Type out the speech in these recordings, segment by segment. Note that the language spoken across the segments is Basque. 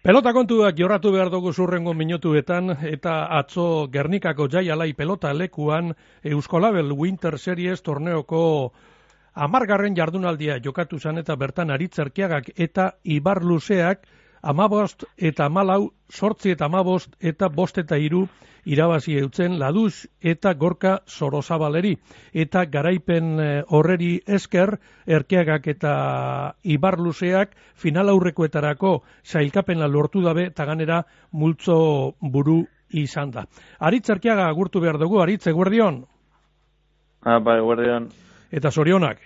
Pelota kontuak jorratu behar dugu zurrengo minutuetan eta atzo Gernikako jaialai pelota lekuan Euskolabel Winter Series torneoko amargarren jardunaldia jokatu zan eta bertan aritzerkiagak eta ibar luzeak amabost eta malau, sortzi eta amabost eta bost eta iru irabazi eutzen laduz eta gorka sorozabaleri. Eta garaipen eh, horreri esker, erkeagak eta ibarluzeak final aurrekoetarako zailkapena lortu dabe eta ganera multzo buru izan da. Aritz erkeaga agurtu behar dugu, aritz, eguerdion? Ah, bai, eguerdion. Eta zorionak?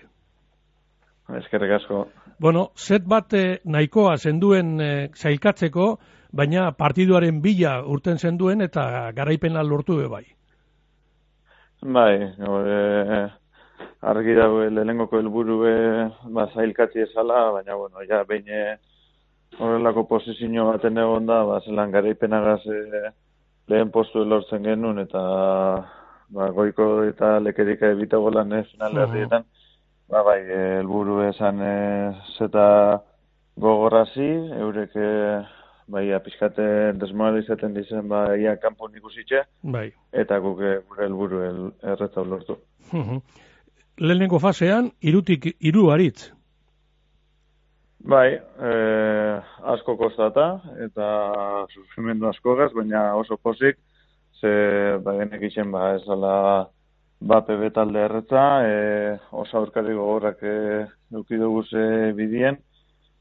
Eskerrik asko. Bueno, set bat eh, nahikoa zenduen eh, zailkatzeko, baina partiduaren bila urten zenduen eta garaipena lortu be bai. Bai, e, argi dago lehenengoko helburu be ba zailkatzi esala, baina bueno, ja behin horrelako posizio baten egon da, ba zelan garaipenagaz e, lehen postu lortzen genuen eta ba, goiko eta lekerika ebitagolan e, final Ba, bai, helburu esan zeta gogorrazi, eurek bai, apiskate desmoralizaten dizen, ba, ia kanpo ikusitxe, bai. eta guk gure helburu erreta lortu. Lehenengo fasean, irutik iru haritz? Bai, e, asko kostata, eta sufrimendu asko gaz, baina oso pozik, ze, ba, genek itxen, ba, ez ala, ba, pebe talde erretza, e, oso aurkari gogorrak e, dukidugu ze bidien,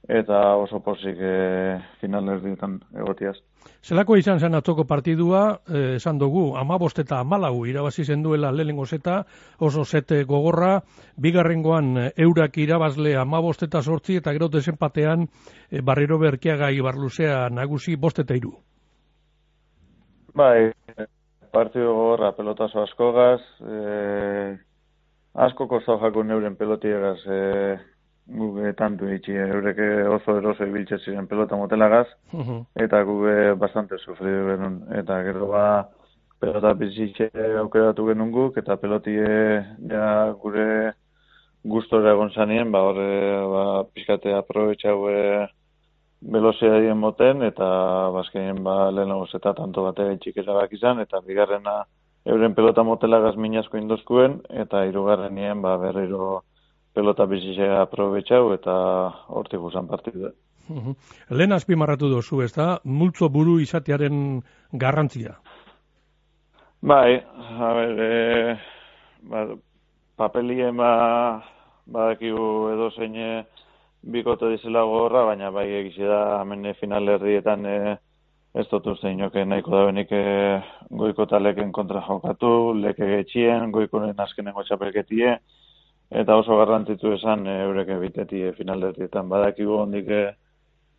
eta oso posik e, final erdietan egotiaz. Zelako izan zen atzoko partidua, e, esan dugu, ama eta amalau irabazi zen duela lehengo zeta, oso zete gogorra, bigarrengoan e, eurak irabazle ama eta sortzi, eta gero desenpatean e, barriro berkiaga ibarluzea nagusi bosteta iru. Bai, partido gorra pelotazo askogaz, e, asko kostau jako neuren pelotiegaz, e, guge tantu itxi, eureke oso eroso ibiltze ziren pelota motelagaz, eta guge bastante sufridu genuen, eta gero ba, pelota bizitxe aukeratu genuen guk, eta pelotie ja gure gustora egon zanien, ba, horre, ba, pixkate aprobetxau velozia dien moten, eta bazkeien ba, lehenago zeta tanto bate gaitxik erabak izan, eta bigarrena euren pelota motela gazmin asko indozkuen, eta irugarren nien ba, berriro pelota bizisea aprobetxau, eta hortik guzan partidu. Lehen azpimarratu dozu, ez da, multzo buru izatearen garrantzia? Bai, a ber, e, ba, papelien ba, badakigu edo zeine, bikote dizela gorra, baina bai egizi da hemen final herrietan e, ez dut uste inoke nahiko da benik e, goiko taleken kontra jokatu, leke getxien, goikoren azkenengo txapelketie, eta oso garrantzitu esan e, eureke bitetie final herrietan. Badakigu hondik e,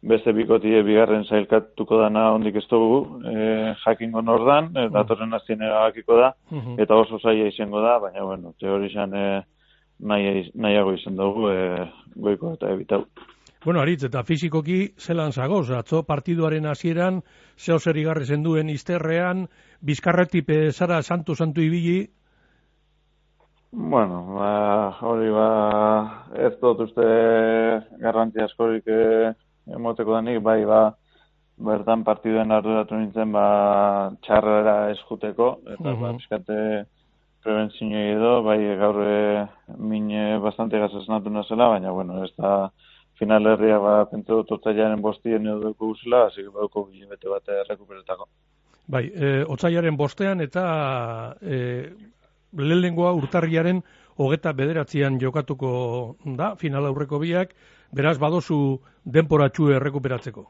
beste bikotie bigarren zailkatuko dana hondik ez dugu e, jakingo nordan, e, datorren azien erabakiko da, eta oso zaila izango da, baina bueno, teorizan e, nahi, nahiago izan dugu e, goiko eta ebitau. Bueno, aritz, eta fizikoki zelan zagoz, atzo partiduaren hasieran zeo zer igarri duen izterrean, bizkarretipe zara santu-santu ibili? Bueno, ba, hori ba, ez dut uste garrantzi askorik e, emoteko danik, bai, ba, bertan partiduen arduratu nintzen, ba, txarrera eskuteko, eta, uh -huh. ba, biskate, prebentzio edo, bai gaur e, min bastante gazasnatu nazela, baina, bueno, ez da final herria ba, pentsu dut otzaiaren bostien edo duko guzela, hasi bauko bete bat rekuperetako. Bai, e, otzaiaren bostean eta e, lehenengoa urtarriaren hogeta bederatzean jokatuko da, final aurreko biak, beraz badozu denporatxu errekuperatzeko.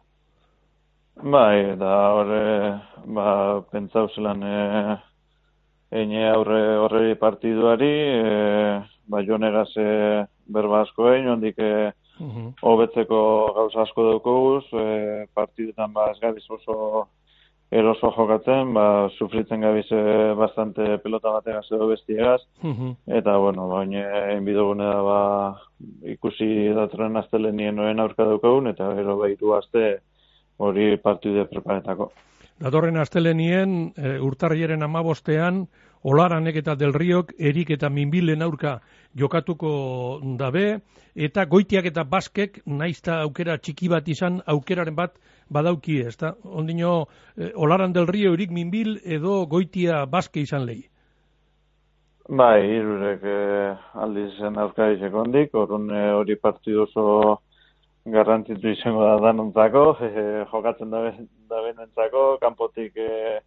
Bai, da horre, ba, pentsau zelan, e, Eine aurre horre partiduari, e, ba jonegaz e, berba asko egin, ondik e, hobetzeko gauza asko daukoguz, e, partidutan ba ez gabiz oso eroso jokatzen, ba sufritzen gabiz e, bastante pelota bategaz edo bestiegaz, eta bueno, ba oine da ba ikusi datorren astelen nien noen aurka daukagun, eta gero behitu aste hori partidu preparetako. Datorren astelenien e, urtarriaren amabostean, olaranek eta del riok erik eta minbilen aurka jokatuko dabe, eta goitiak eta baskek naizta aukera txiki bat izan aukeraren bat badauki ez da? Ondino, e, olaran del rio erik minbil edo goitia baske izan lehi? Bai, irurek eh, aldiz aurka izeko eh, hori partidu oso garrantzitu izango da danontzako, eh, jokatzen da, da benentzako, kanpotik eh,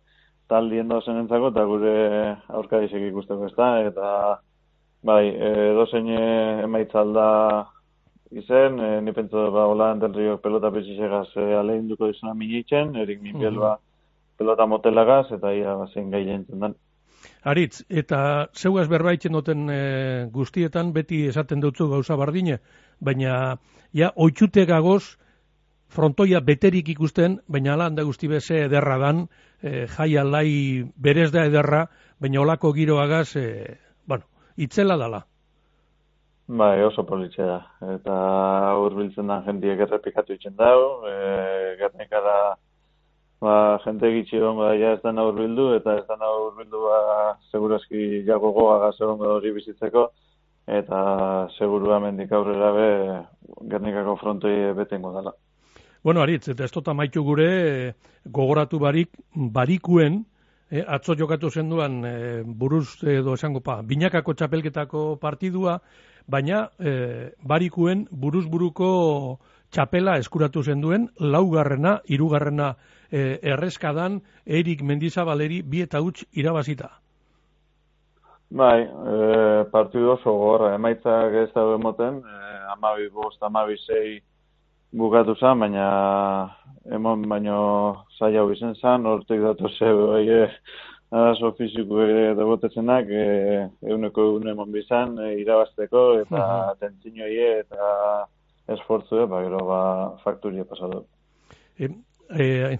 taldien dozen entzako, eta gure aurka izek ikusteko ez da, eta bai, eh, dozen eh, emaitzalda izen, eh, ni pentsu ba, hola rio pelota pezizegaz eh, alein duko izuna minitzen, erik minbiel ba, pelota motelagaz, eta ia zein gai jentzen dan. Aritz, eta zeuaz berbaitzen duten e, guztietan beti esaten dutzu gauza bardine, baina ja oitxute gagoz frontoia beterik ikusten, baina ala handa guzti beze ederra dan, e, jai alai berez da ederra, baina olako giroagaz, e, bueno, itzela dala. Bai, oso politxe da. Eta urbiltzen da jendiek errepikatu itzen dau, e, gernikara ba, jente gitxi egongo da, ja ez da naur bildu, eta ez da naur bildu, ba, segurazki jago goa egongo hori bizitzeko, eta seguru amendik aurrera be, gernikako frontoi betengo dela. Bueno, Aritz, eta ez tota maitu gure, gogoratu barik, barikuen, eh, atzo jokatu zenduan eh, buruz edo esango pa, binakako txapelketako partidua, baina eh, barikuen buruz buruko txapela eskuratu zenduen, laugarrena, irugarrena e, erreskadan Erik Mendizabaleri bi eta huts irabazita. Bai, e, partidu oso gorra, emaitzak ez dago emoten, e, amabi bost, amabi zei bukatu zen, baina emon baino zaila hau izen zen, orteik datu ze e, arazo fiziko ere dagotetzenak, e, euneko egun emon bizan, e, irabazteko, eta uh -huh. eta esfortzu, ba, gero, ba, fakturia pasatu. E, e,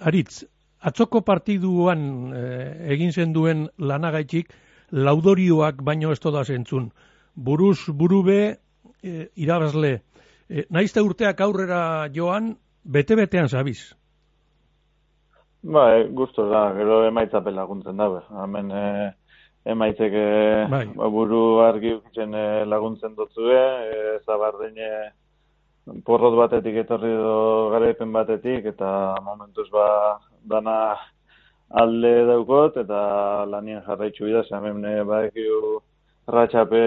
Aritz, atzoko partiduan eh, egin zen duen lanagaitik, laudorioak baino ez da zentzun. Buruz, burube, eh, irabazle, eh, naizte urteak aurrera joan, bete-betean zabiz. Ba, e, guztu da, gero emaitzapen laguntzen dabe. Hemen e, emaitzeke bai. ba, buru argi laguntzen dutzue, e, zabardine porrot batetik etorri do garaipen batetik eta momentuz ba dana alde daukot eta lanien jarraitzu bida ze hemen eh, baekiu ratxape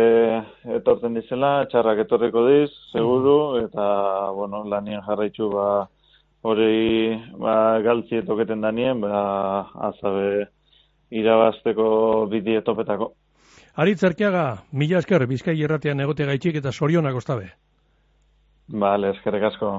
etortzen dizela, txarrak etorriko diz, seguru, mm. eta, bueno, lanien jarraitzu, ba, hori, ba, galtzi etoketen danien, ba, azabe, irabazteko bidi etopetako. Aritz Erkiaga, mila esker, bizkai erratean egote gaitxik eta sorionak ostabe. Vale, eskerrik asko.